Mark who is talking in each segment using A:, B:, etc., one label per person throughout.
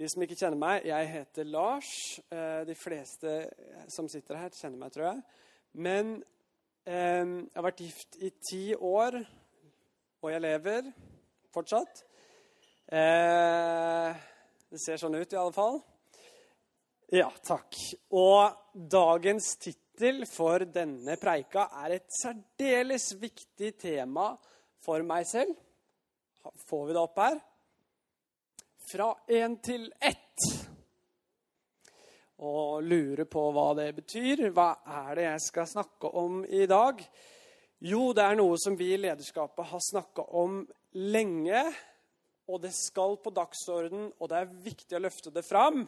A: de som ikke kjenner meg, jeg heter Lars. Eh, de fleste som sitter her, kjenner meg, tror jeg. Men ehm, jeg har vært gift i ti år, og jeg lever fortsatt. Eh, det ser sånn ut, i alle fall. Ja, takk. Og dagens tittel for denne preika er et særdeles viktig tema for meg selv. Får vi det opp her? Fra én til ett. Og lurer på hva det betyr. Hva er det jeg skal snakke om i dag? Jo, det er noe som vi i lederskapet har snakka om lenge. Og det skal på dagsorden, og det er viktig å løfte det fram.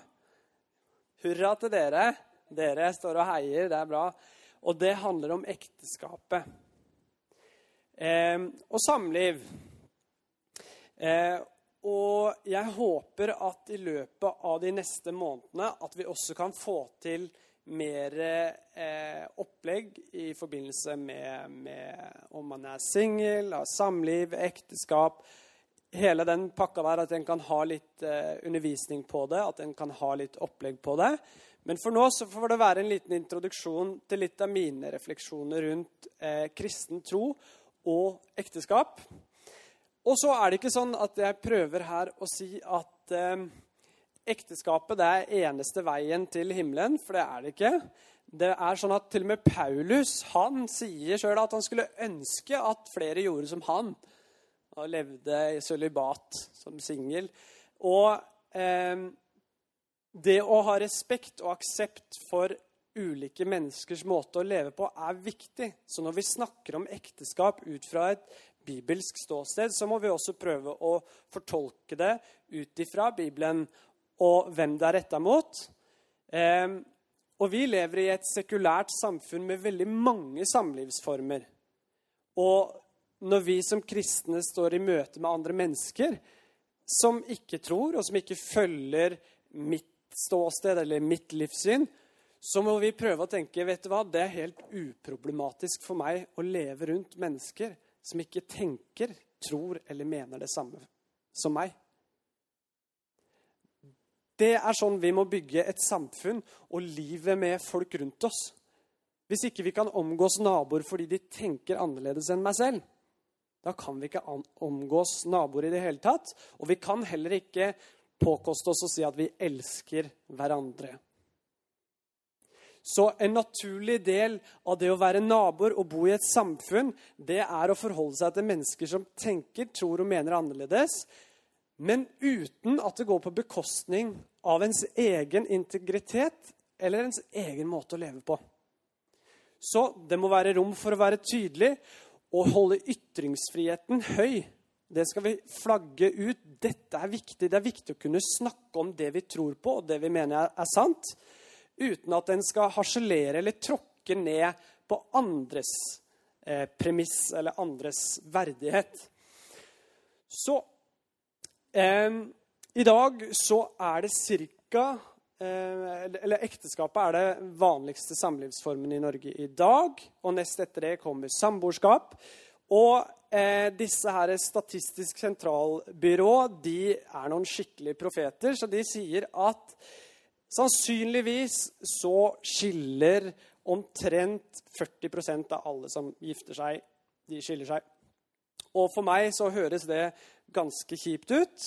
A: Hurra til dere. Dere står og heier, det er bra. Og det handler om ekteskapet. Eh, og samliv. Eh, og jeg håper at i løpet av de neste månedene at vi også kan få til mer eh, opplegg i forbindelse med, med om man er singel, har samliv, ekteskap Hele den pakka der, at en kan ha litt eh, undervisning på det, at en kan ha litt opplegg på det. Men for nå så får det være en liten introduksjon til litt av mine refleksjoner rundt eh, kristen tro og ekteskap. Og så er det ikke sånn at jeg prøver her å si at eh, ekteskapet det er eneste veien til himmelen, for det er det ikke. Det er sånn at Til og med Paulus han sier sjøl at han skulle ønske at flere gjorde som han. Og levde i sølibat som singel. Og eh, det å ha respekt og aksept for ulike menneskers måte å leve på er viktig. Så når vi snakker om ekteskap ut fra et bibelsk ståsted, så må vi også prøve å fortolke det ut ifra Bibelen og hvem det er retta mot. Eh, og vi lever i et sekulært samfunn med veldig mange samlivsformer. Og når vi som kristne står i møte med andre mennesker som ikke tror, og som ikke følger mitt ståsted eller mitt livssyn, så må vi prøve å tenke vet du hva, det er helt uproblematisk for meg å leve rundt mennesker som ikke tenker, tror eller mener det samme som meg. Det er sånn vi må bygge et samfunn og livet med folk rundt oss. Hvis ikke vi kan omgås naboer fordi de tenker annerledes enn meg selv, da kan vi ikke omgås naboer i det hele tatt. Og vi kan heller ikke påkoste oss å si at vi elsker hverandre. Så en naturlig del av det å være naboer og bo i et samfunn, det er å forholde seg til mennesker som tenker, tror og mener annerledes, men uten at det går på bekostning av ens egen integritet eller ens egen måte å leve på. Så det må være rom for å være tydelig og holde ytringsfriheten høy. Det skal vi flagge ut. Dette er viktig. Det er viktig å kunne snakke om det vi tror på, og det vi mener er sant uten at en skal harselere eller tråkke ned på andres eh, premiss eller andres verdighet. Så eh, i dag så er det ca. Eh, eller ekteskapet er det vanligste samlivsformen i Norge i dag. Og nest etter det kommer samboerskap. Og eh, disse her Statistisk sentralbyrå de er noen skikkelige profeter, så de sier at Sannsynligvis så skiller omtrent 40% av alle som gifter seg, de skiller seg. Og for meg så høres det ganske kjipt ut.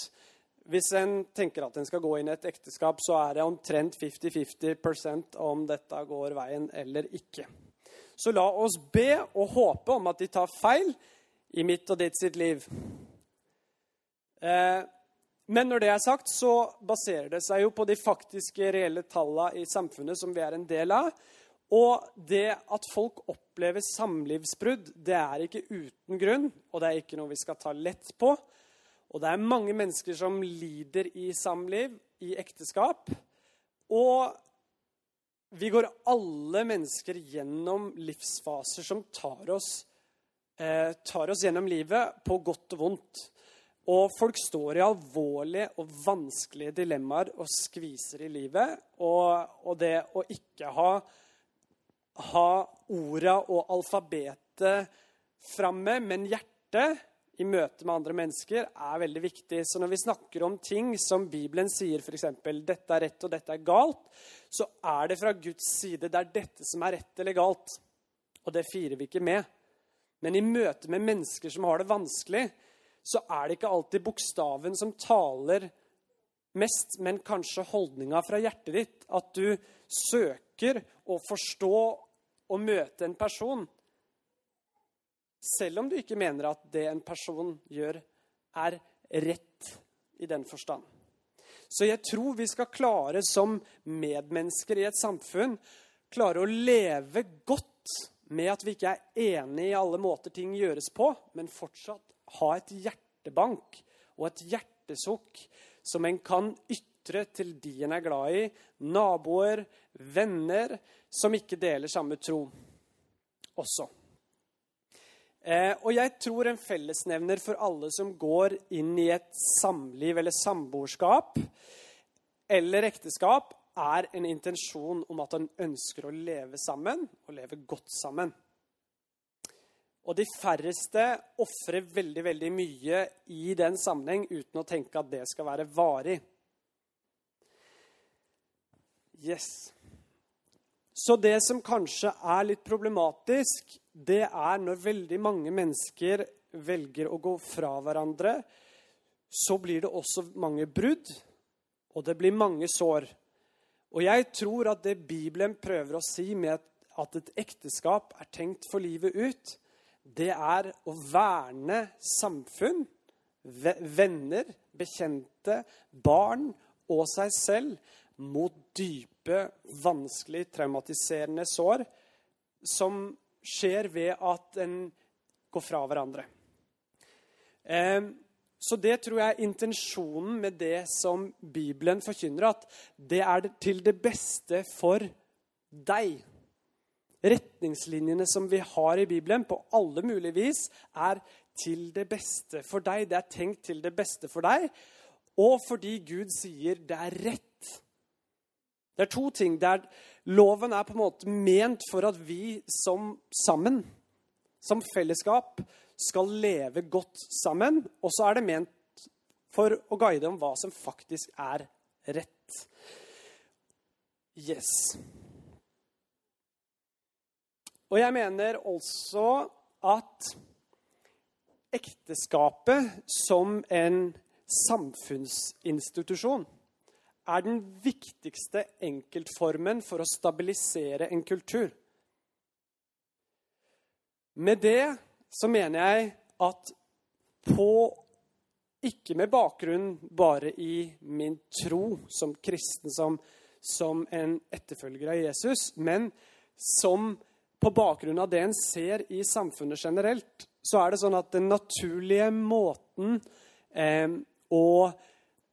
A: Hvis en tenker at en skal gå inn i et ekteskap, så er det omtrent 50-50% om dette går veien eller ikke. Så la oss be og håpe om at de tar feil i mitt og ditt sitt liv. Eh, men når det er sagt, så baserer det seg jo på de faktiske, reelle tallene i samfunnet som vi er en del av. Og det at folk opplever samlivsbrudd, det er ikke uten grunn, og det er ikke noe vi skal ta lett på. Og det er mange mennesker som lider i samliv, i ekteskap. Og vi går alle mennesker gjennom livsfaser som tar oss, eh, tar oss gjennom livet på godt og vondt. Og folk står i alvorlige og vanskelige dilemmaer og skviser i livet. Og, og det å ikke ha, ha orda og alfabetet framme, men hjertet i møte med andre mennesker er veldig viktig. Så når vi snakker om ting som Bibelen sier, f.eks. 'dette er rett og dette er galt', så er det fra Guds side det er dette som er rett eller galt. Og det firer vi ikke med. Men i møte med mennesker som har det vanskelig, så er det ikke alltid bokstaven som taler mest, men kanskje holdninga fra hjertet ditt. At du søker å forstå og møte en person selv om du ikke mener at det en person gjør, er rett i den forstand. Så jeg tror vi skal klare som medmennesker i et samfunn klare å leve godt med at vi ikke er enige i alle måter ting gjøres på, men fortsatt ha et hjertebank og et hjertesukk som en kan ytre til de en er glad i, naboer, venner som ikke deler samme tro også. Eh, og jeg tror en fellesnevner for alle som går inn i et samliv eller samboerskap eller ekteskap, er en intensjon om at han ønsker å leve sammen og leve godt sammen. Og de færreste ofrer veldig veldig mye i den sammenheng uten å tenke at det skal være varig. Yes. Så det som kanskje er litt problematisk, det er når veldig mange mennesker velger å gå fra hverandre, så blir det også mange brudd, og det blir mange sår. Og jeg tror at det Bibelen prøver å si med at et ekteskap er tenkt for livet ut, det er å verne samfunn, venner, bekjente, barn og seg selv mot dype, vanskelig, traumatiserende sår som skjer ved at en går fra hverandre. Eh, så det tror jeg er intensjonen med det som Bibelen forkynner, at det er til det beste for deg. Retningslinjene som vi har i Bibelen, på alle mulige vis, er til det beste for deg. Det er tenkt til det beste for deg, og fordi Gud sier det er rett det er to ting. Er, loven er på en måte ment for at vi som sammen, som fellesskap, skal leve godt sammen. Og så er det ment for å guide om hva som faktisk er rett. Yes. Og jeg mener også at ekteskapet som en samfunnsinstitusjon er den viktigste enkeltformen for å stabilisere en kultur. Med det så mener jeg at på Ikke med bakgrunn bare i min tro som kristen, som, som en etterfølger av Jesus, men som på bakgrunn av det en ser i samfunnet generelt, så er det sånn at den naturlige måten eh, å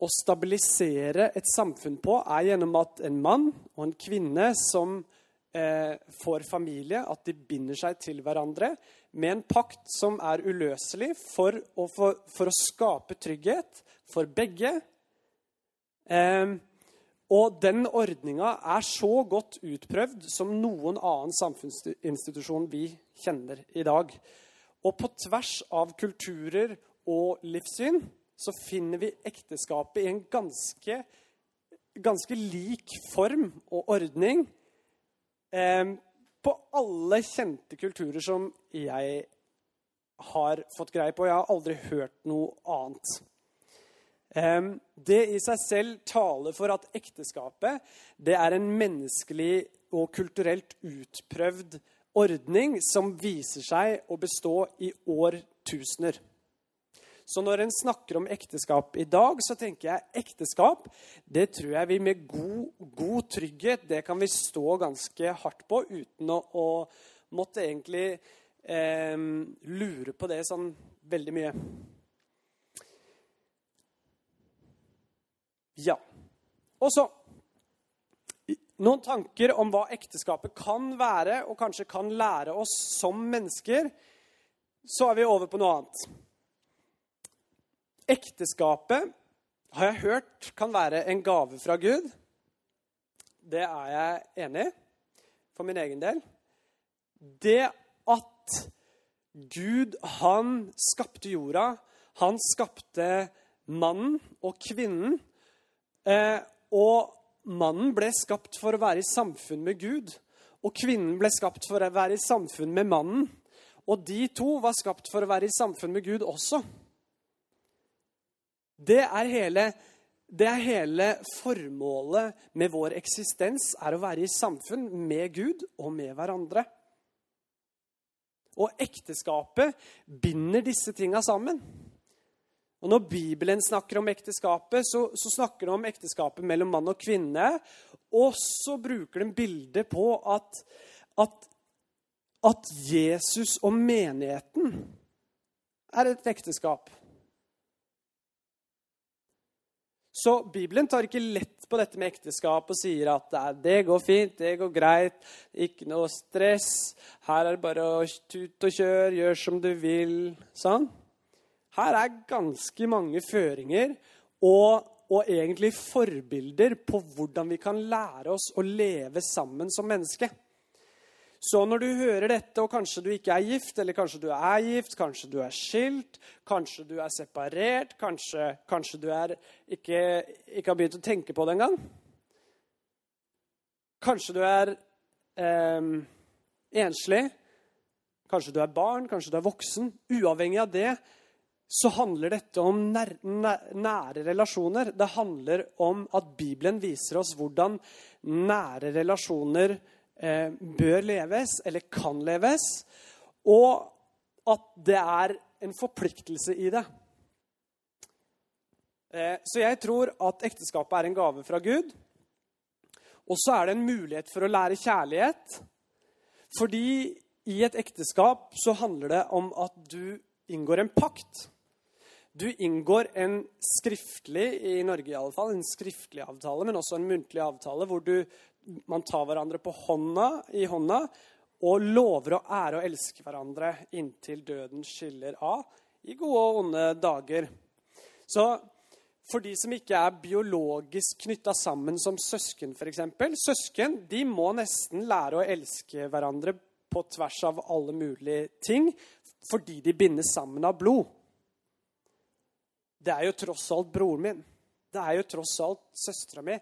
A: å stabilisere et samfunn på er gjennom at en mann og en kvinne som eh, får familie, at de binder seg til hverandre med en pakt som er uløselig for å, for, for å skape trygghet for begge. Eh, og den ordninga er så godt utprøvd som noen annen samfunnsinstitusjon vi kjenner i dag. Og på tvers av kulturer og livssyn så finner vi ekteskapet i en ganske, ganske lik form og ordning eh, på alle kjente kulturer som jeg har fått greie på. Jeg har aldri hørt noe annet. Det i seg selv taler for at ekteskapet det er en menneskelig og kulturelt utprøvd ordning som viser seg å bestå i årtusener. Så når en snakker om ekteskap i dag, så tenker jeg ekteskap det tror jeg vi med god, god trygghet det kan vi stå ganske hardt på uten å, å måtte egentlig eh, lure på det sånn veldig mye. Ja. Og så noen tanker om hva ekteskapet kan være, og kanskje kan lære oss som mennesker. Så er vi over på noe annet. Ekteskapet har jeg hørt kan være en gave fra Gud. Det er jeg enig i for min egen del. Det at Gud, han skapte jorda, han skapte mannen og kvinnen. Eh, og mannen ble skapt for å være i samfunn med Gud. Og kvinnen ble skapt for å være i samfunn med mannen. Og de to var skapt for å være i samfunn med Gud også. Det er hele, det er hele formålet med vår eksistens, er å være i samfunn med Gud og med hverandre. Og ekteskapet binder disse tinga sammen. Og Når Bibelen snakker om ekteskapet, så, så snakker den om ekteskapet mellom mann og kvinne. Og så bruker den bildet på at, at, at Jesus og menigheten er et ekteskap. Så Bibelen tar ikke lett på dette med ekteskap og sier at det går fint, det går greit, ikke noe stress. Her er det bare å tute og kjøre, gjør som du vil. Sånn. Her er ganske mange føringer og, og, egentlig forbilder på hvordan vi kan lære oss å leve sammen som menneske. Så når du hører dette, og kanskje du ikke er gift, eller kanskje du er gift, kanskje du er skilt, kanskje du er separert, kanskje, kanskje du er ikke, ikke, har begynt å tenke på det engang Kanskje du er eh, enslig, kanskje du er barn, kanskje du er voksen. Uavhengig av det så handler dette om nær, nære relasjoner. Det handler om at Bibelen viser oss hvordan nære relasjoner eh, bør leves, eller kan leves, og at det er en forpliktelse i det. Eh, så jeg tror at ekteskapet er en gave fra Gud. Og så er det en mulighet for å lære kjærlighet. Fordi i et ekteskap så handler det om at du inngår en pakt. Du inngår en skriftlig i Norge i alle fall, en skriftlig avtale, men også en muntlig avtale hvor du, man tar hverandre på hånda, i hånda og lover å ære og elske hverandre inntil døden skiller av i gode og onde dager. Så for de som ikke er biologisk knytta sammen som søsken, f.eks. Søsken de må nesten lære å elske hverandre på tvers av alle mulige ting fordi de bindes sammen av blod. Det er jo tross alt broren min. Det er jo tross alt søstera mi.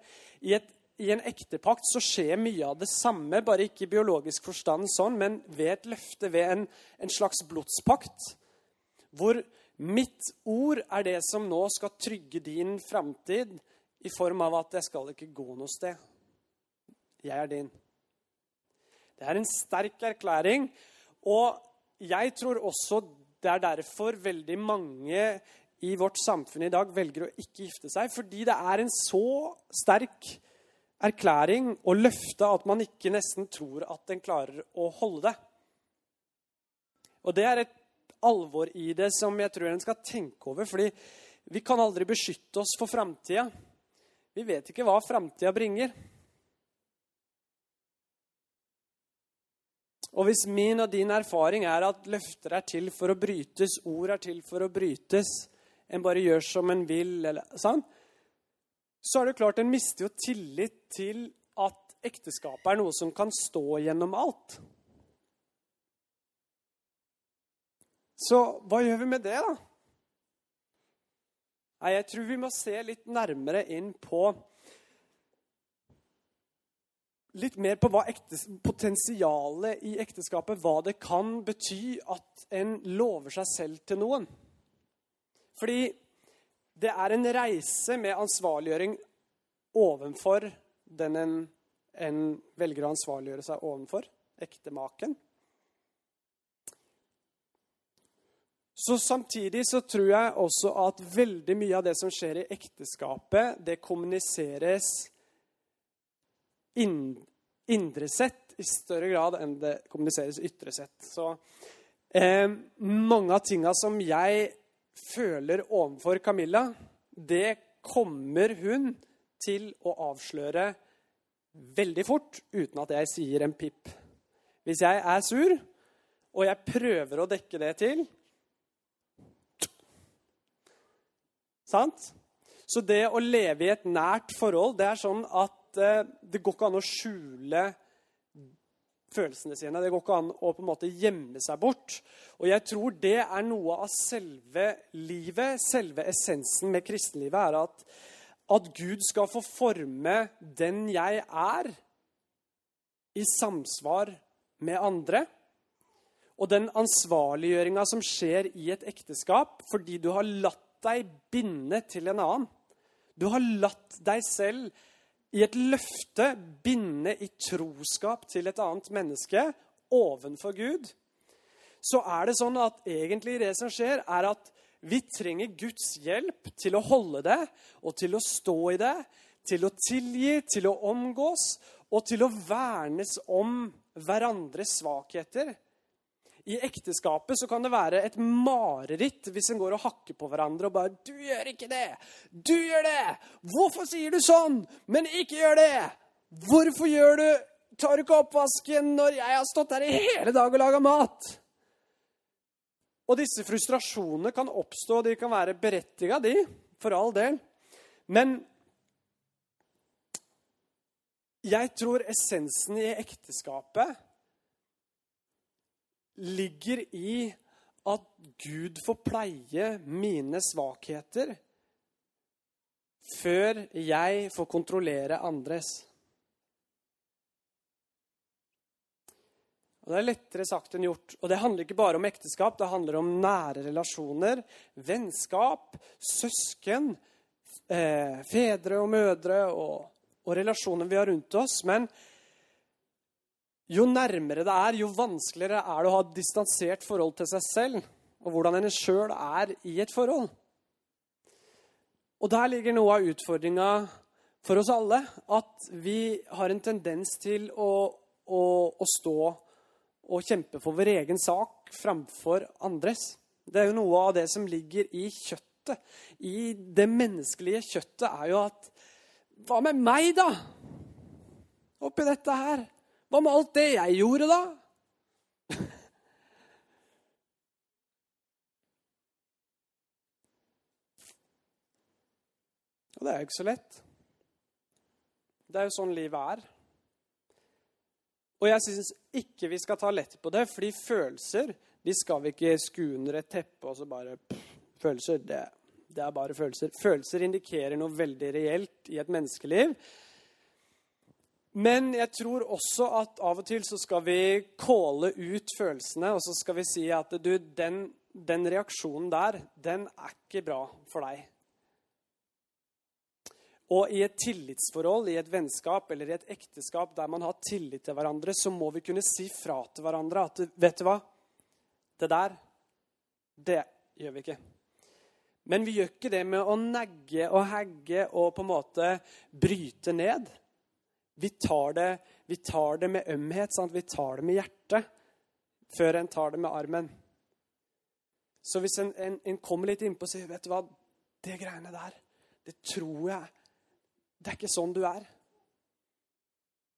A: I, I, en ektepakt så skjer mye av det samme, bare ikke i biologisk forstand sånn, men ved et løfte, ved en, en slags blodspakt, hvor mitt ord er det som nå skal trygge din framtid, i form av at jeg skal ikke gå noe sted. Jeg er din. Det er en sterk erklæring, og jeg tror også det er derfor veldig mange i vårt samfunn i dag velger å ikke gifte seg fordi det er en så sterk erklæring og løfte at man ikke nesten tror at en klarer å holde det. Og det er et alvor i det som jeg tror en skal tenke over. fordi vi kan aldri beskytte oss for framtida. Vi vet ikke hva framtida bringer. Og hvis min og din erfaring er at løfter er til for å brytes, ord er til for å brytes, en bare gjør som en vil, eller sånn, så er det klart en mister jo tillit til at ekteskapet er noe som kan stå gjennom alt. Så hva gjør vi med det, da? Nei, Jeg tror vi må se litt nærmere inn på Litt mer på hva ektes, potensialet i ekteskapet, hva det kan bety at en lover seg selv til noen. Fordi det er en reise med ansvarliggjøring ovenfor den en, en velger å ansvarliggjøre seg ovenfor, ektemaken. Så Samtidig så tror jeg også at veldig mye av det som skjer i ekteskapet, det kommuniseres indre sett i større grad enn det kommuniseres ytre sett. Så eh, mange av tinga som jeg føler overfor Camilla, det kommer hun til å avsløre veldig fort uten at jeg sier en pip. Hvis jeg er sur, og jeg prøver å dekke det til Sant? Så det å leve i et nært forhold, det er sånn at eh, det går ikke an å skjule følelsene sine. Det går ikke an å på en måte gjemme seg bort. Og jeg tror det er noe av selve livet, selve essensen med kristenlivet, er at, at Gud skal få forme den jeg er, i samsvar med andre. Og den ansvarliggjøringa som skjer i et ekteskap fordi du har latt deg binde til en annen. Du har latt deg selv i et løfte binde i troskap til et annet menneske ovenfor Gud, så er det sånn at egentlig det som skjer, er at vi trenger Guds hjelp til å holde det og til å stå i det, til å tilgi, til å omgås og til å vernes om hverandres svakheter. I ekteskapet så kan det være et mareritt hvis en går og hakker på hverandre og bare 'Du gjør ikke det! Du gjør det! Hvorfor sier du sånn? Men ikke gjør det! Hvorfor gjør du Tar du ikke oppvasken når jeg har stått her i hele dag og laga mat?' Og disse frustrasjonene kan oppstå, og de kan være berettiga, de, for all del. Men jeg tror essensen i ekteskapet ligger i at Gud får pleie mine svakheter før jeg får kontrollere andres. Og Det er lettere sagt enn gjort. Og Det handler ikke bare om ekteskap, det handler om nære relasjoner, vennskap, søsken, eh, fedre og mødre og, og relasjoner vi har rundt oss. Men jo nærmere det er, jo vanskeligere er det å ha et distansert forhold til seg selv, og hvordan en sjøl er i et forhold. Og der ligger noe av utfordringa for oss alle. At vi har en tendens til å, å, å, stå og kjempe for vår egen sak framfor andres. Det er jo noe av det som ligger i kjøttet. I det menneskelige kjøttet er jo at Hva med meg, da? Oppi dette her. Hva med alt det jeg gjorde, da? Og det er jo ikke så lett. Det er jo sånn livet er. Og jeg syns ikke vi skal ta lett på det, fordi følelser de skal vi ikke skue under et teppe og så bare pff, Følelser, det, det er bare følelser. Følelser indikerer noe veldig reelt i et menneskeliv. Men jeg tror også at av og til så skal vi kåle ut følelsene, og så skal vi si at du, den, den reaksjonen der, den er ikke bra for deg. Og i et tillitsforhold, i et vennskap eller i et ekteskap der man har tillit til hverandre, så må vi kunne si fra til hverandre at vet du hva, det der, det gjør vi ikke. Men vi gjør ikke det med å negge og hegge og på en måte bryte ned. Vi tar det, vi tar det med ømhet. Sant? Vi tar det med hjertet før en tar det med armen. Så hvis en, en, en kommer litt innpå og sier vet du hva, det greiene der, det tror jeg Det er ikke sånn du er.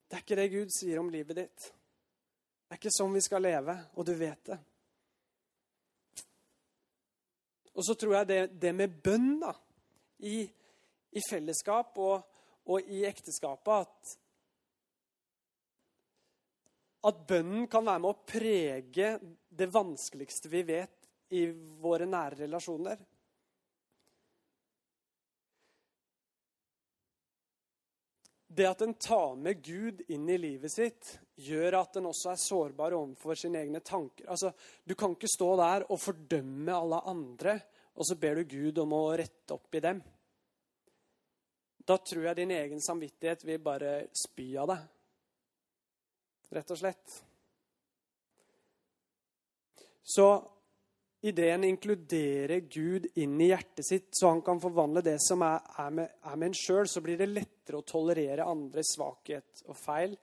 A: Det er ikke det Gud sier om livet ditt. Det er ikke sånn vi skal leve, og du vet det. Og så tror jeg det, det med bønn da, i, i fellesskap og, og i ekteskapet at at bønnen kan være med å prege det vanskeligste vi vet i våre nære relasjoner. Det at en tar med Gud inn i livet sitt, gjør at en også er sårbar overfor sine egne tanker. Altså, Du kan ikke stå der og fordømme alle andre, og så ber du Gud om å rette opp i dem. Da tror jeg din egen samvittighet vil bare spy av deg rett og slett. Så ideen inkluderer Gud inn i hjertet sitt, så han kan forvandle det som er, er med, er med en sjøl, så blir det lettere å tolerere andres svakhet og feil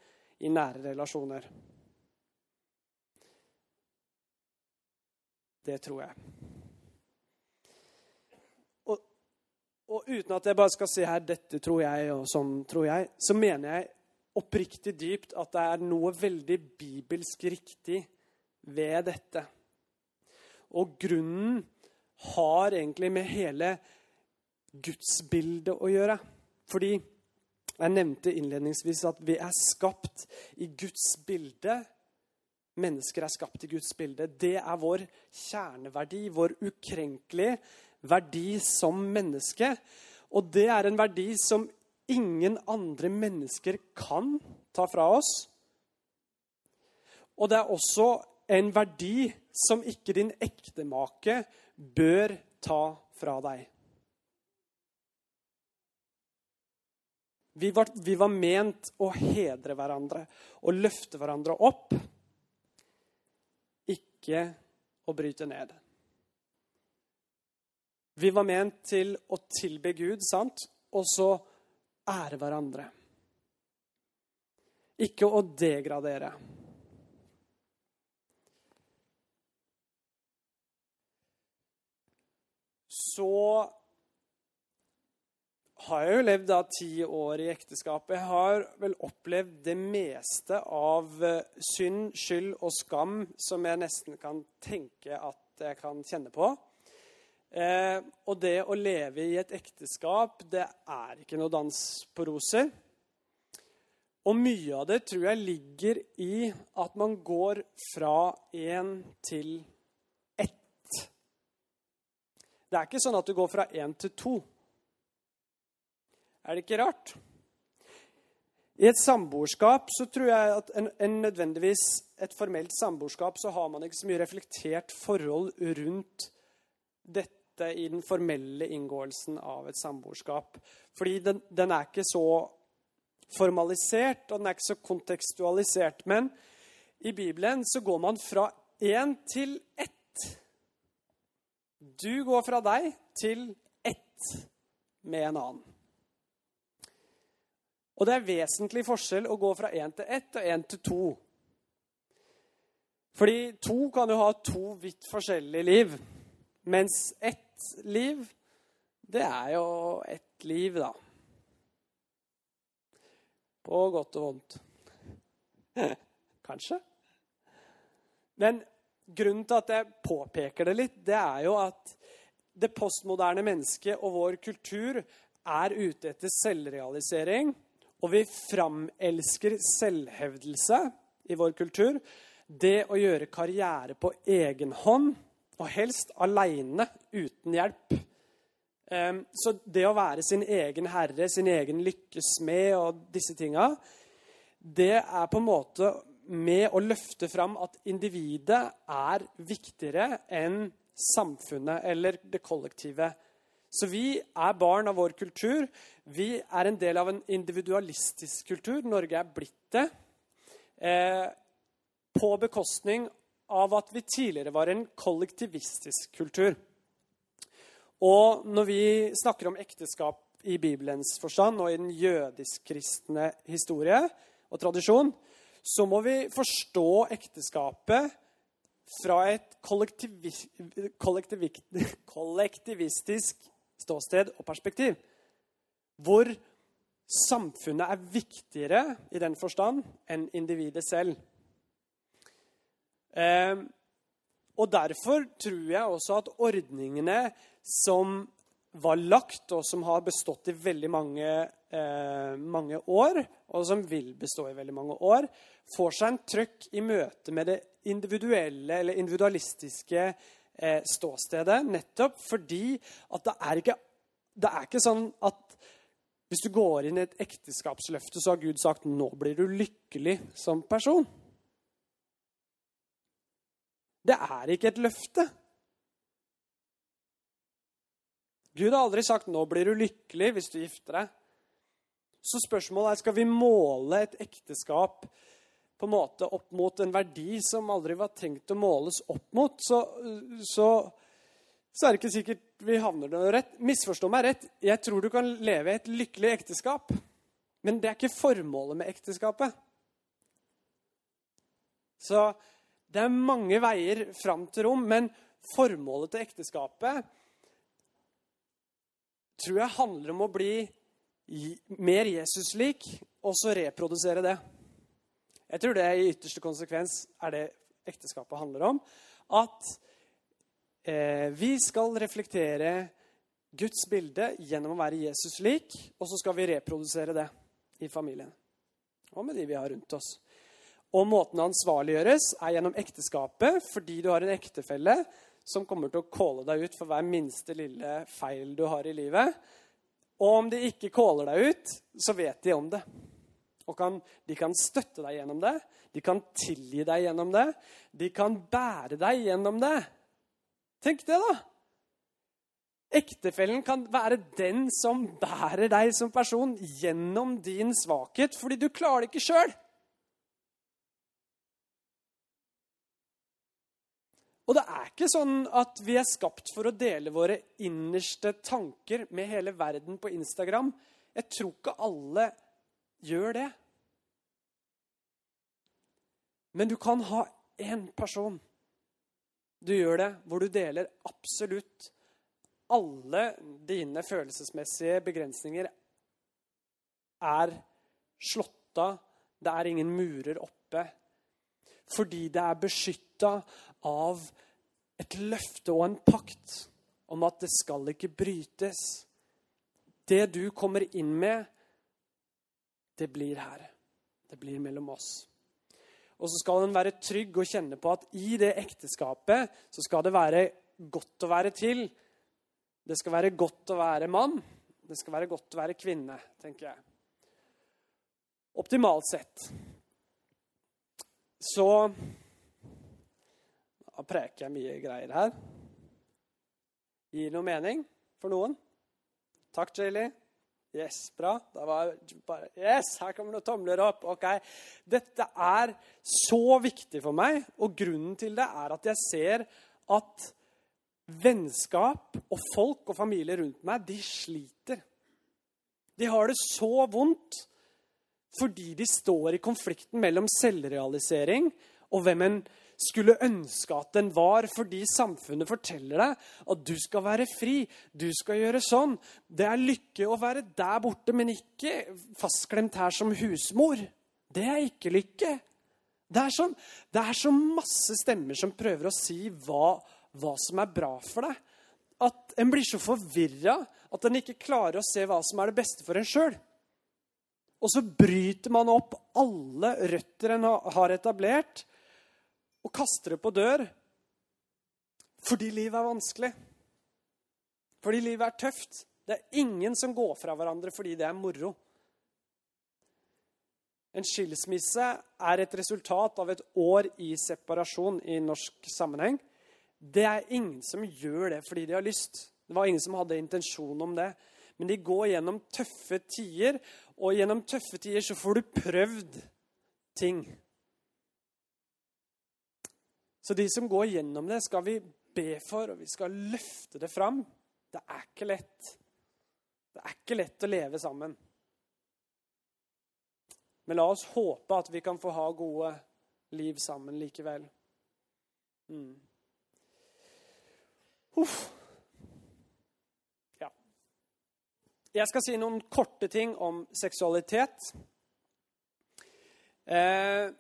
A: i nære relasjoner. Det tror jeg. Og, og uten at jeg bare skal si her 'dette tror jeg', og 'sånn tror jeg', så mener jeg oppriktig dypt at det er noe veldig bibelsk riktig ved dette. Og grunnen har egentlig med hele gudsbildet å gjøre. Fordi jeg nevnte innledningsvis at vi er skapt i Guds bilde. Mennesker er skapt i Guds bilde. Det er vår kjerneverdi, vår ukrenkelige verdi som menneske. Og det er en verdi som ingen andre mennesker kan ta fra oss. Og det er også en verdi som ikke din ektemake bør ta fra deg. Vi var, vi var, ment å hedre hverandre og løfte hverandre opp, ikke å bryte ned. Vi var ment til å tilbe Gud, sant? Og så ære hverandre. Ikke å degradere. Så har jeg jo levd da ti år i ekteskapet. Jeg har vel opplevd det meste av eh, synd, skyld og skam som jeg nesten kan tenke at jeg kan kjenne på. Eh, og det å leve i et ekteskap, det er ikke noe dans på roser. Og mye av det tror jeg ligger i at man går fra én til ett. Det er ikke sånn at du går fra én til to. Er det ikke rart? I et samboerskap så tror jeg at en, en nødvendigvis et formelt samboerskap så har man ikke så mye reflektert forhold rundt dette i den formelle inngåelsen av et samboerskap. Fordi den, den, er ikke så formalisert, og den er ikke så kontekstualisert. Men i Bibelen så går man fra én til ett. Du går fra deg til ett med en annen. Og det er vesentlig forskjell å gå fra én til ett og én til to. Fordi to kan jo ha to vidt forskjellige liv, mens ett liv, det er jo ett liv, da. På godt og vondt. Kanskje. Men grunnen til at jeg påpeker det litt, det er jo at det postmoderne mennesket og vår kultur er ute etter selvrealisering. Og vi framelsker selvhevdelse i vår kultur. Det å gjøre karriere på egen hånd og helst aleine, uten hjelp. Så det å være sin egen herre, sin egen lykkesmed og disse tinga, det er på en måte med å løfte fram at individet er viktigere enn samfunnet eller det kollektive. Så vi er barn av vår kultur. Vi er en del av en individualistisk kultur. Norge er blitt det. Eh, på bekostning av at vi tidligere var en kollektivistisk kultur. Og når vi snakker om ekteskap i Bibelens forstand og i den jødisk-kristne historie og tradisjon, så må vi forstå ekteskapet fra et kollektivistisk ståsted og perspektiv. Hvor samfunnet er viktigere i den forstand enn individet selv. Eh, og Derfor tror jeg også at ordningene som var lagt, og som har bestått i veldig mange, eh, mange år, og som vil bestå i veldig mange år, får seg en trøkk i møte med det individuelle eller individualistiske eh, ståstedet. Nettopp fordi at det er, ikke, det er ikke sånn at hvis du går inn i et ekteskapsløfte, så har Gud sagt 'nå blir du lykkelig som person'. Det er ikke et løfte. Gud har aldri sagt 'nå blir du lykkelig hvis du gifter deg'. Så spørsmålet er skal vi måle et ekteskap på en måte opp mot en verdi som aldri var tenkt å måles opp mot, så, så, så er det ikke sikkert vi havner noe rett. Misforstå meg rett. Jeg tror du kan leve et lykkelig ekteskap. Men det er ikke formålet med ekteskapet. Så det er mange veier fram til rom, men formålet til ekteskapet tror jeg handler om å bli mer Jesus-lik, og så reprodusere det. Jeg tror det i ytterste konsekvens er det ekteskapet handler om. At eh, vi skal reflektere Guds bilde gjennom å være Jesus lik, og så skal vi reprodusere det i familien. Og med de vi har rundt oss. Og måten å ansvarliggjøres, er gjennom ekteskapet, fordi du har en ektefelle som kommer til å calle deg ut for hver minste lille feil du har i livet. Og om de ikke caller deg ut, så vet de om det. Og kan, de kan støtte deg gjennom det. De kan tilgi deg gjennom det. De kan bære deg gjennom det. Tenk det, da! Ektefellen kan være den som bærer deg som person gjennom din svakhet, fordi du klarer det ikke sjøl. Og det er ikke sånn at vi er skapt for å dele våre innerste tanker med hele verden på Instagram. Jeg tror ikke alle gjør det. Men du kan ha én person du gjør det, hvor du deler absolutt alle dine følelsesmessige begrensninger er slått av. Det er ingen murer oppe. Fordi det er beskytta av et løfte og en pakt om at det skal ikke brytes. Det du kommer inn med, det blir her. Det blir mellom oss. Og så skal en være trygg og kjenne på at i det ekteskapet så skal det være godt å være til. Det skal være godt å være mann. Det skal være godt å være kvinne, tenker jeg. Optimalt sett. Så da preker jeg mye greier her. Gir noe mening for noen? Takk, Jaylee. Yes, bra. Da var bare, yes, her kommer det tomler opp. Ok. Dette er så viktig for meg, og grunnen til det er at jeg ser at vennskap og folk og familie rundt meg, de sliter. De har det så vondt fordi de står i konflikten mellom selvrealisering og hvem en skulle ønske at den var, fordi samfunnet forteller deg at du skal være fri, du skal gjøre sånn. Det er lykke å være der borte, men ikke fastklemt her som husmor. Det er ikke lykke. Det er, sånn, det er så masse stemmer som prøver å si hva, hva som er bra for deg. At en blir så forvirra at en ikke klarer å se hva som er det beste for en sjøl. Og så bryter man opp alle røtter en har etablert, og kaster det på dør fordi livet er vanskelig. Fordi livet er tøft. Det er ingen som går fra hverandre fordi det er moro. En skilsmisse er et resultat av et år i separasjon i norsk sammenheng. Det er ingen som gjør det fordi de har lyst. Det var ingen som hadde intensjon om det. Men de går gjennom tøffe tider, og gjennom tøffe tider så får du prøvd ting. Så de som går gjennom det, skal vi be for, og vi skal løfte det fram. Det er ikke lett. Det er ikke lett å leve sammen. Men la oss håpe at vi kan få ha gode liv sammen likevel. Mm. Uff. Ja. Jeg skal si noen korte ting om seksualitet. Eh,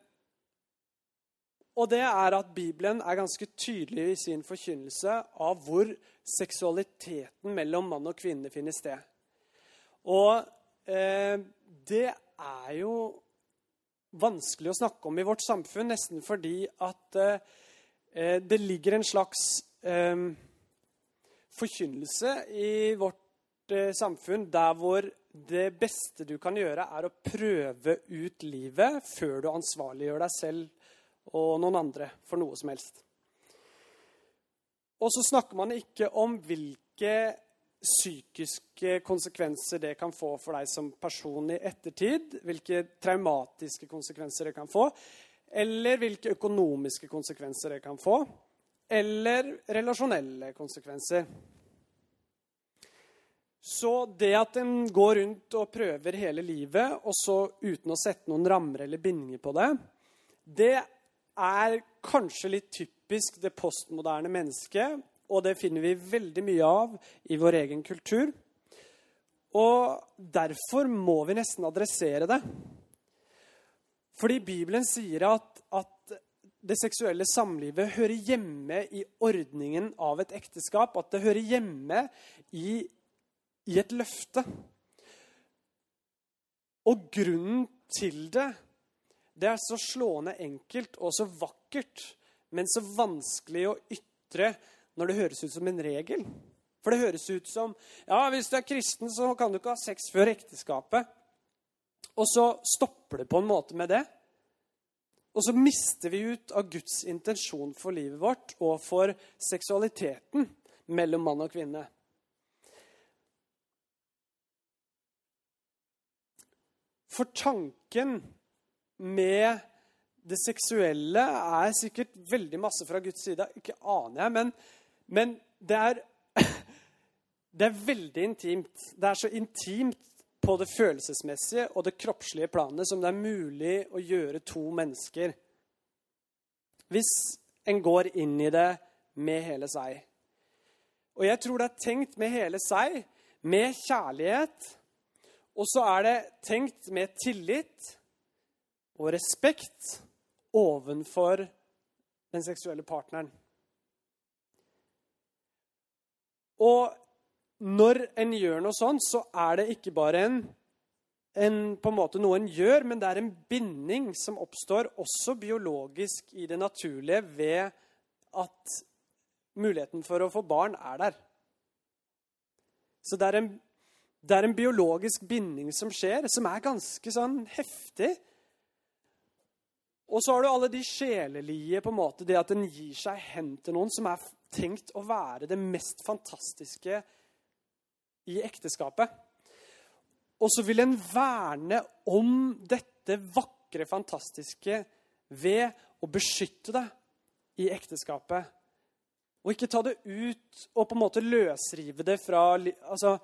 A: og det er at Bibelen er ganske tydelig i sin forkynnelse av hvor seksualiteten mellom mann og kvinne finner sted. Og eh, det er jo vanskelig å snakke om i vårt samfunn, nesten fordi at eh, det ligger en slags eh, forkynnelse i vårt eh, samfunn der hvor det beste du kan gjøre, er å prøve ut livet før du ansvarliggjør deg selv og noen andre for noe som helst. Og så snakker man ikke om hvilke psykiske konsekvenser det kan få for deg som person i ettertid. Hvilke traumatiske konsekvenser det kan få. Eller hvilke økonomiske konsekvenser det kan få. Eller relasjonelle konsekvenser. Så det at en går rundt og prøver hele livet, og så uten å sette noen rammer eller bindinger på det, det er kanskje litt typisk det postmoderne mennesket. Og det finner vi veldig mye av i vår egen kultur. Og derfor må vi nesten adressere det. Fordi Bibelen sier at, at det seksuelle samlivet hører hjemme i ordningen av et ekteskap. At det hører hjemme i, i et løfte. Og grunnen til det, det er så slående enkelt og så vakkert, men så vanskelig å ytre når det høres ut som en regel. For det høres ut som ja, hvis du er kristen, så kan du ikke ha sex før ekteskapet. Og så stopper det på en måte med det. Og så mister vi ut av Guds intensjon for livet vårt og for seksualiteten mellom mann og kvinne. For tanken med det seksuelle er sikkert veldig masse fra Guds side. Ikke aner jeg, men, men det, er, det er veldig intimt. Det er så intimt på det følelsesmessige og det kroppslige planet som det er mulig å gjøre to mennesker. Hvis en går inn i det med hele seg. Og jeg tror det er tenkt med hele seg, med kjærlighet. Og så er det tenkt med tillit og respekt ovenfor den seksuelle partneren. Og når en gjør noe sånt, så er det ikke bare en, en, på en måte noe en gjør, men det er en binding som oppstår også biologisk i det naturlige ved at muligheten for å få barn er der. Så det er en, det er en biologisk binding som skjer, som er ganske sånn heftig. Og så har du alle de sjelelige, på en måte, det at en gir seg hen til noen som er tenkt å være det mest fantastiske i ekteskapet. Og så vil en verne om dette vakre, fantastiske ved å beskytte det i ekteskapet. Og ikke ta det ut og på en måte løsrive det fra altså,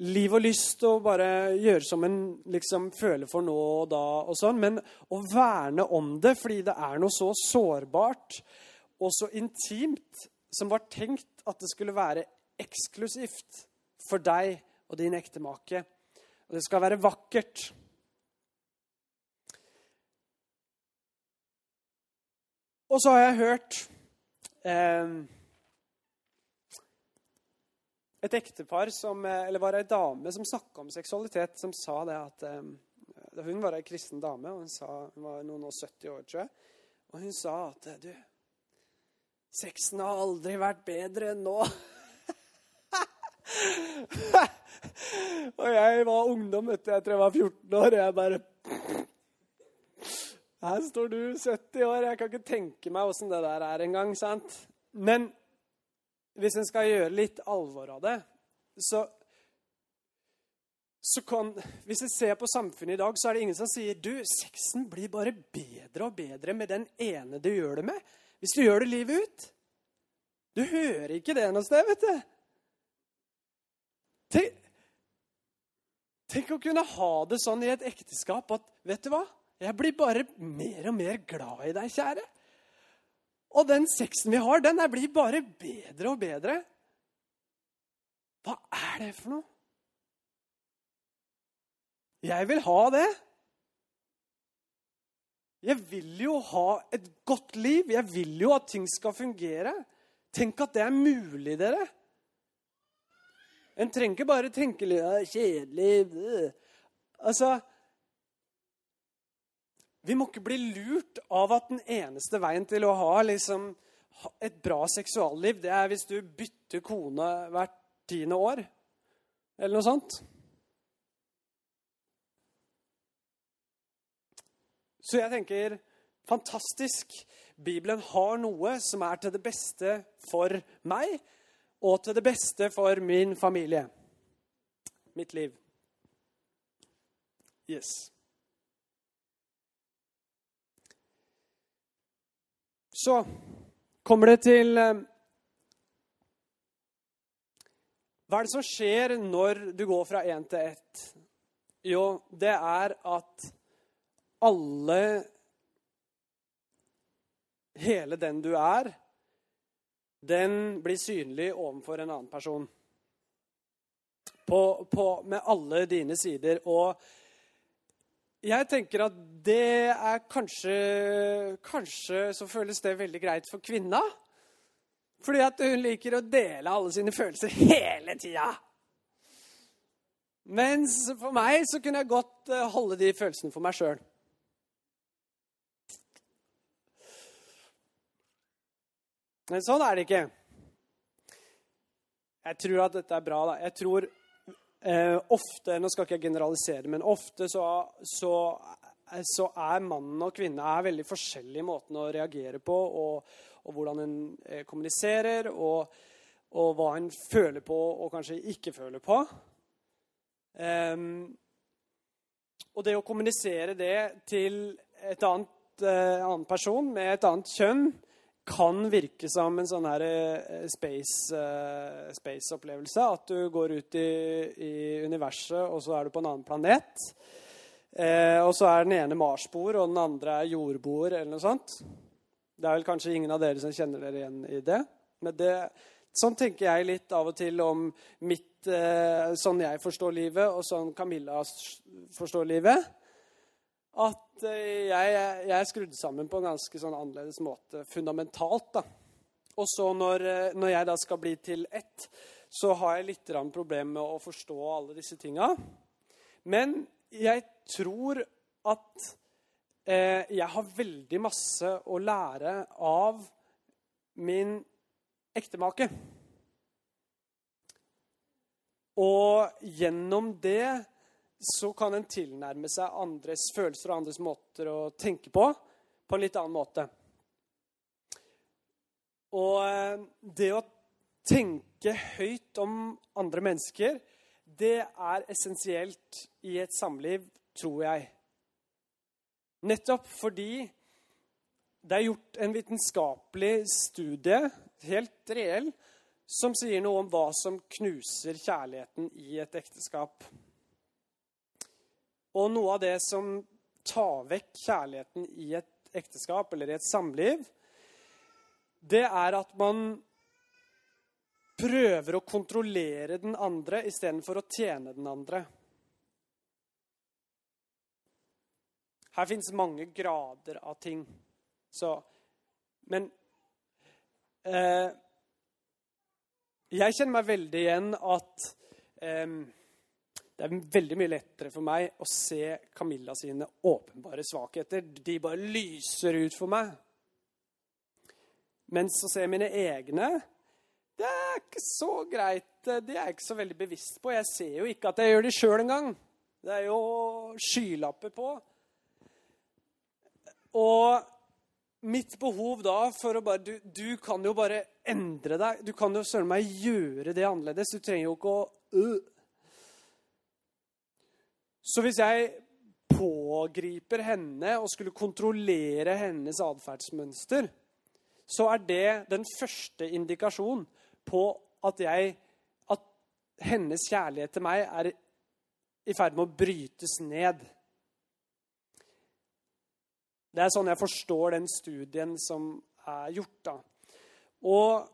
A: liv og lyst og bare gjøre som en liksom føler for nå og da og sånn, men å verne om det fordi det er noe så sårbart og så intimt som var tenkt at det skulle være eksklusivt for deg og din ektemake. Og det skal være vakkert. Og så har jeg hørt eh, et ektepar som, eh, eller var ei dame som snakka om seksualitet, som sa det at eh, Hun var ei kristen dame, og hun, sa, hun var noen og 70 år, tror jeg. Og hun sa at du, sexen har aldri vært bedre enn nå. og jeg var ungdom, vet du. Jeg jeg var 14 år. Og jeg bare Her står du, 70 år. Jeg kan ikke tenke meg åssen det der er engang. sant? Men hvis en skal gjøre litt alvor av det, så, så kan, Hvis en ser på samfunnet i dag, så er det ingen som sier du, sexen blir bare bedre og bedre med den ene du gjør det med. Hvis du gjør det livet ut. Du hører ikke det noe sted, vet du. Tenk, tenk, å kunne ha det sånn i et ekteskap at vet du hva? Jeg blir bare mer og mer glad i deg, kjære. Og den sexen vi har, den blir bare bedre og bedre. Hva er det for noe? Jeg vil ha det. Jeg vil jo ha et godt liv. Jeg vil jo at ting skal fungere. Tenk at det er mulig, dere. En trenger ikke bare tenke litt kjedelig Altså Vi må ikke bli lurt av at den eneste veien til å ha liksom, et bra seksualliv, det er hvis du bytter kone hvert tiende år. Eller noe sånt. Så jeg tenker fantastisk. Bibelen har noe som er til det beste for meg og til det beste for min familie. Mitt liv. Yes. Så kommer det til eh, Hva er det som skjer når du går fra én til ett? Jo, det er at alle Hele den du er, den blir synlig overfor en annen person. på, på, med alle dine sider. Og jeg tenker at det er kanskje Kanskje så føles det veldig greit for kvinna. Fordi at hun liker å dele alle sine følelser hele tida. Mens for meg så kunne jeg godt eh, holde de følelsene for meg sjøl. Men sånn er det ikke. Jeg tror at dette er bra. da. Jeg tror eh, ofte Nå skal ikke jeg generalisere, men ofte så, så, så er mannen og kvinne veldig forskjellige måten å reagere på, og, og hvordan en eh, kommuniserer, og, og, hva en føler på og kanskje ikke føler på. Eh, og det å kommunisere det til et annet, eh, annen person med et annet kjønn kan virke som en sånn her eh, space-opplevelse. Space at du går ut i, i, universet, og så er du på en annen planet. Eh, og så er den ene marsboer, og den andre er jordboer, eller noe sånt. Det er vel kanskje ingen av dere som kjenner dere igjen i det. Men det, sånn tenker jeg litt av og til om mitt eh, Sånn jeg forstår livet, og sånn Camilla forstår livet at eh, jeg, jeg, er skrudd sammen på en ganske sånn annerledes måte, fundamentalt. da. Og så når, eh, når, jeg da skal bli til ett, så har jeg litt problemer med å forstå alle disse tinga. Men jeg tror at eh, jeg har veldig masse å lære av min ektemake. Og gjennom det så kan en tilnærme seg andres følelser og andres måter å tenke på på en litt annen måte. Og eh, det å tenke høyt om andre mennesker, det er essensielt i et samliv, tror jeg. Nettopp fordi det er gjort en vitenskapelig studie, helt reell, som sier noe om hva som knuser kjærligheten i et ekteskap. Og noe av det som tar vekk kjærligheten i et ekteskap eller i et samliv, det er at man prøver å kontrollere den andre istedenfor å tjene den andre. Her fins mange grader av ting. Så Men eh, Jeg kjenner meg veldig igjen at eh, det er veldig mye lettere for meg å se Camilla sine åpenbare svakheter. De bare lyser ut for meg. Mens å se mine egne Det er ikke så greit. Det er jeg ikke så veldig bevisst på. Jeg ser jo ikke at jeg gjør det sjøl engang. Det er jo skylapper på. Og mitt behov da for å bare du, du, kan jo bare endre deg. Du kan jo søren meg gjøre det annerledes. Du trenger jo ikke å øh, så hvis jeg pågriper henne og skulle kontrollere hennes atferdsmønster, så er det den første indikasjonen på at, jeg, at hennes kjærlighet til meg er i ferd med å brytes ned. Det er sånn jeg forstår den studien som er gjort. da. Og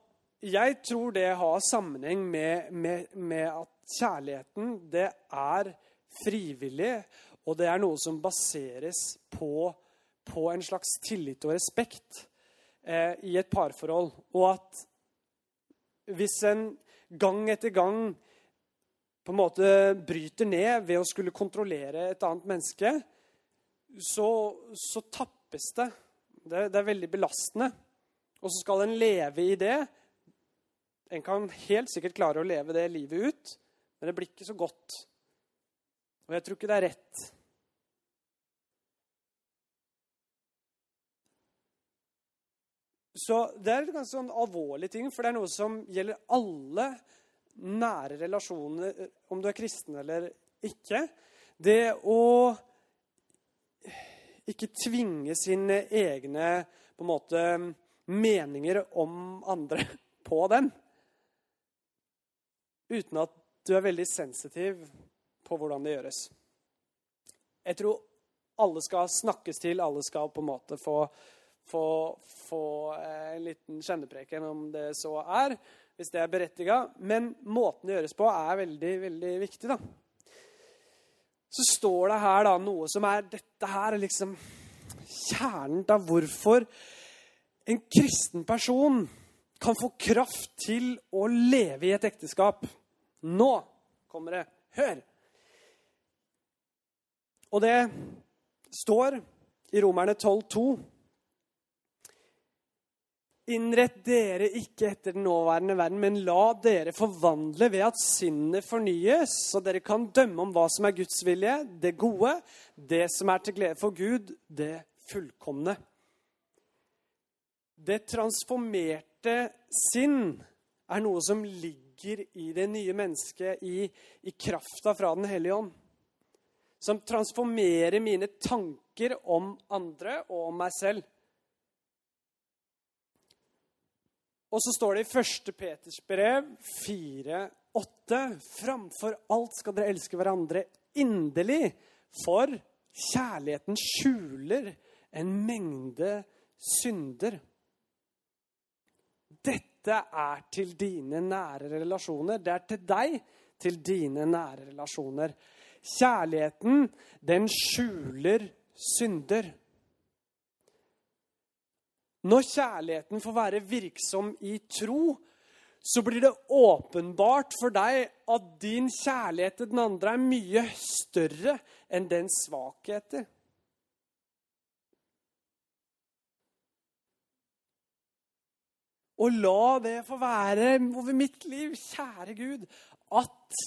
A: jeg tror det har sammenheng med, med, med at kjærligheten, det er frivillig, og det er noe som baseres på, på en slags tillit og respekt eh, i et parforhold. Og at hvis en gang etter gang på en måte bryter ned ved å skulle kontrollere et annet menneske, så, så tappes det. det. Det er veldig belastende. Og så skal en leve i det. En kan helt sikkert klare å leve det livet ut, men det blir ikke så godt. Og jeg tror ikke det er rett. Så det er en ganske sånn alvorlig ting, for det er noe som gjelder alle nære relasjoner, om du er kristen eller ikke. Det å ikke tvinge sine egne på en måte, meninger om andre på dem. Uten at du er veldig sensitiv på hvordan det gjøres. Jeg tror alle skal snakkes til, alle skal på en måte få, få, få eh, en liten kjennepreken, om det så er. hvis det er berettiga, men måten det gjøres på, er veldig, veldig viktig. da. Så står det her da noe som er Dette her er liksom kjernen av hvorfor en kristen person kan få kraft til å leve i et ekteskap. Nå kommer det. Hør! Og det står i Romerne 12,2 Innrett dere ikke etter den nåværende verden, men la dere forvandle ved at sinnet fornyes, så dere kan dømme om hva som er Guds vilje, det gode, det som er til glede for Gud, det fullkomne. Det transformerte sinn er noe som ligger i det nye mennesket, i, i krafta fra Den hellige ånd. Som transformerer mine tanker om andre og om meg selv. Og så står det i 1. Peters brev 4,8.: Framfor alt skal dere elske hverandre inderlig, for kjærligheten skjuler en mengde synder. Dette er til dine nære relasjoner. Det er til deg, til dine nære relasjoner. Kjærligheten, den skjuler synder. Når kjærligheten får være virksom i tro, så blir det åpenbart for deg at din kjærlighet til den andre er mye større enn den svakheter. Og la det få være over mitt liv, kjære Gud, at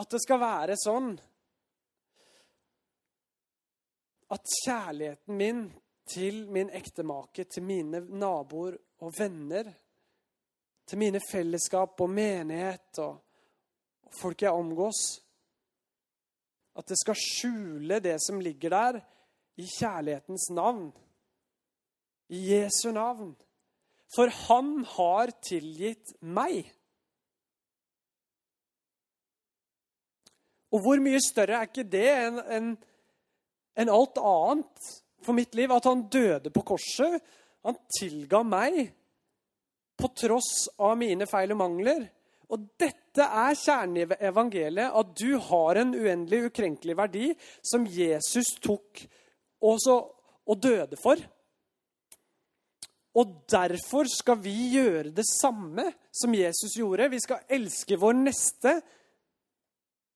A: At det skal være sånn at kjærligheten min til min ektemake, til mine naboer og venner, til mine fellesskap og menighet og, og folk jeg omgås At det skal skjule det som ligger der, i kjærlighetens navn. I Jesu navn. For han har tilgitt meg. Og hvor mye større er ikke det enn en en alt annet for mitt liv. At han døde på korset. Han tilga meg på tross av mine feil og mangler. Og dette er kjernen i evangeliet, at du har en uendelig, ukrenkelig verdi som Jesus tok også, og døde for. Og derfor skal vi gjøre det samme som Jesus gjorde. Vi skal elske vår neste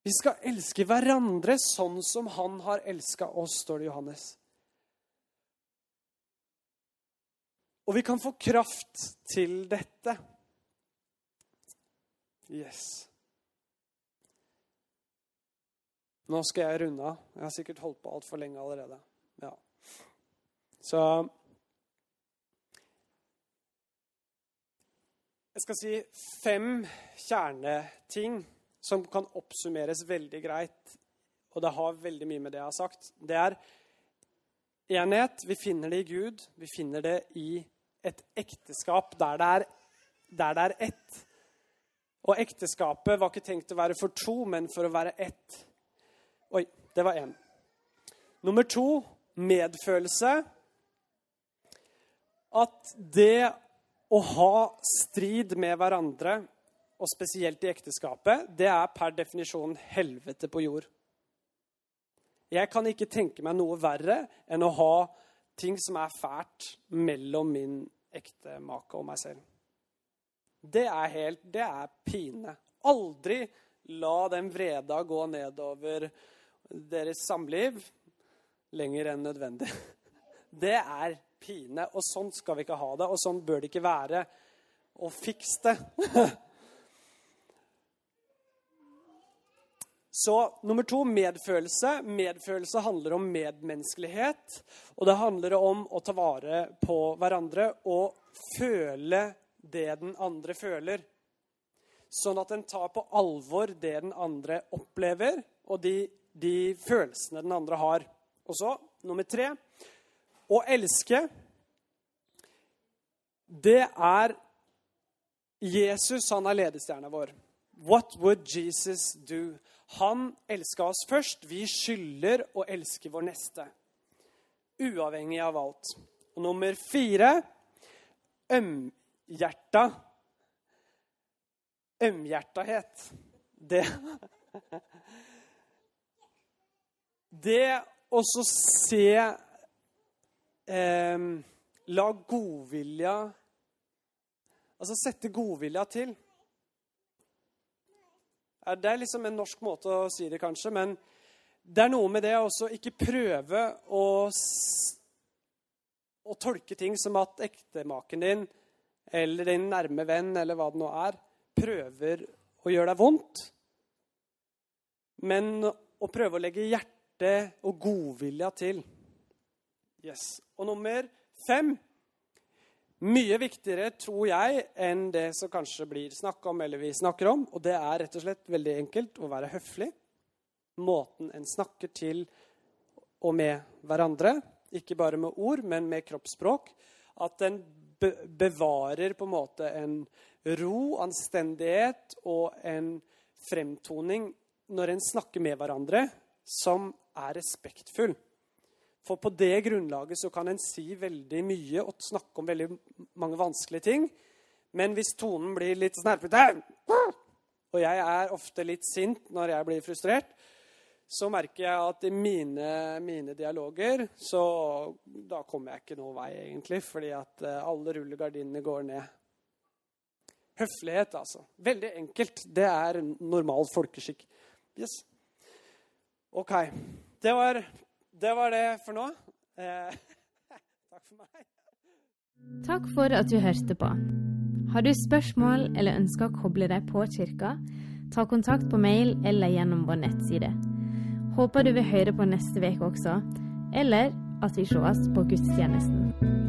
A: vi skal elske hverandre sånn som han har elska oss, står det i Johannes. Og vi kan få kraft til dette. Yes. Nå skal jeg runde av. Jeg har sikkert holdt på altfor lenge allerede. Ja. Så Jeg skal si fem kjerneting som kan oppsummeres veldig greit. Og det har veldig mye med det jeg har sagt. Det er enhet. Vi finner det i Gud. Vi finner det i et ekteskap der det er, der det er ett. Og ekteskapet var ikke tenkt å være for to, men for å være ett. Oi, det var én. Nummer to medfølelse. At det å ha strid med hverandre og spesielt i ekteskapet, det er per definisjon helvete på jord. Jeg kan ikke tenke meg noe verre enn å ha ting som er fælt mellom min ektemake og meg selv. Det er helt Det er pine. Aldri la den vreda gå nedover deres samliv lenger enn nødvendig. Det er pine, og sånn skal vi ikke ha det, og sånn bør det ikke være. Og fiks det! Så nummer to medfølelse. Medfølelse handler om medmenneskelighet. Og det handler om å ta vare på hverandre og føle det den andre føler. Sånn at en tar på alvor det den andre opplever, og de, de følelsene den andre har. Og så nummer tre å elske. Det er Jesus, han er ledestjerna vår. What would Jesus do? Han elska oss først. Vi skylder å elske vår neste. Uavhengig av alt. Og nummer fire ømhjerta Ømhjertahet. Det Det å se eh, La godvilja Altså sette godvilja til. Det er liksom en norsk måte å si det, kanskje, men det er noe med det å ikke prøve å, å tolke ting som at ektemaken din eller din nærme venn eller hva det nå er, prøver å gjøre deg vondt. Men å prøve å legge hjerte og godvilja til. Yes. Og nummer fem mye viktigere, tror jeg, enn det som kanskje blir snakka om, eller vi snakker om. Og det er rett og slett veldig enkelt å være høflig. Måten en snakker til og med hverandre. Ikke bare med ord, men med kroppsspråk. At en bevarer på en måte en ro, anstendighet og en fremtoning når en snakker med hverandre, som er respektfull. For på det grunnlaget så kan en si veldig mye og snakke om veldig mange vanskelige ting. Men hvis tonen blir litt snerpete, og jeg er ofte litt sint når jeg blir frustrert, så merker jeg at i mine, mine dialoger så Da kommer jeg ikke noen vei, egentlig, fordi at eh, alle rullegardinene går ned. Høflighet, altså. Veldig enkelt. Det er normal folkeskikk. Yes. OK. Det var det var det for nå. Eh, takk for meg.
B: Takk for at du hørte på. Har du spørsmål eller ønsker å koble deg på kirka, ta kontakt på mail eller gjennom vår nettside. Håper du vil høre på neste uke også, eller at vi sees på gudstjenesten.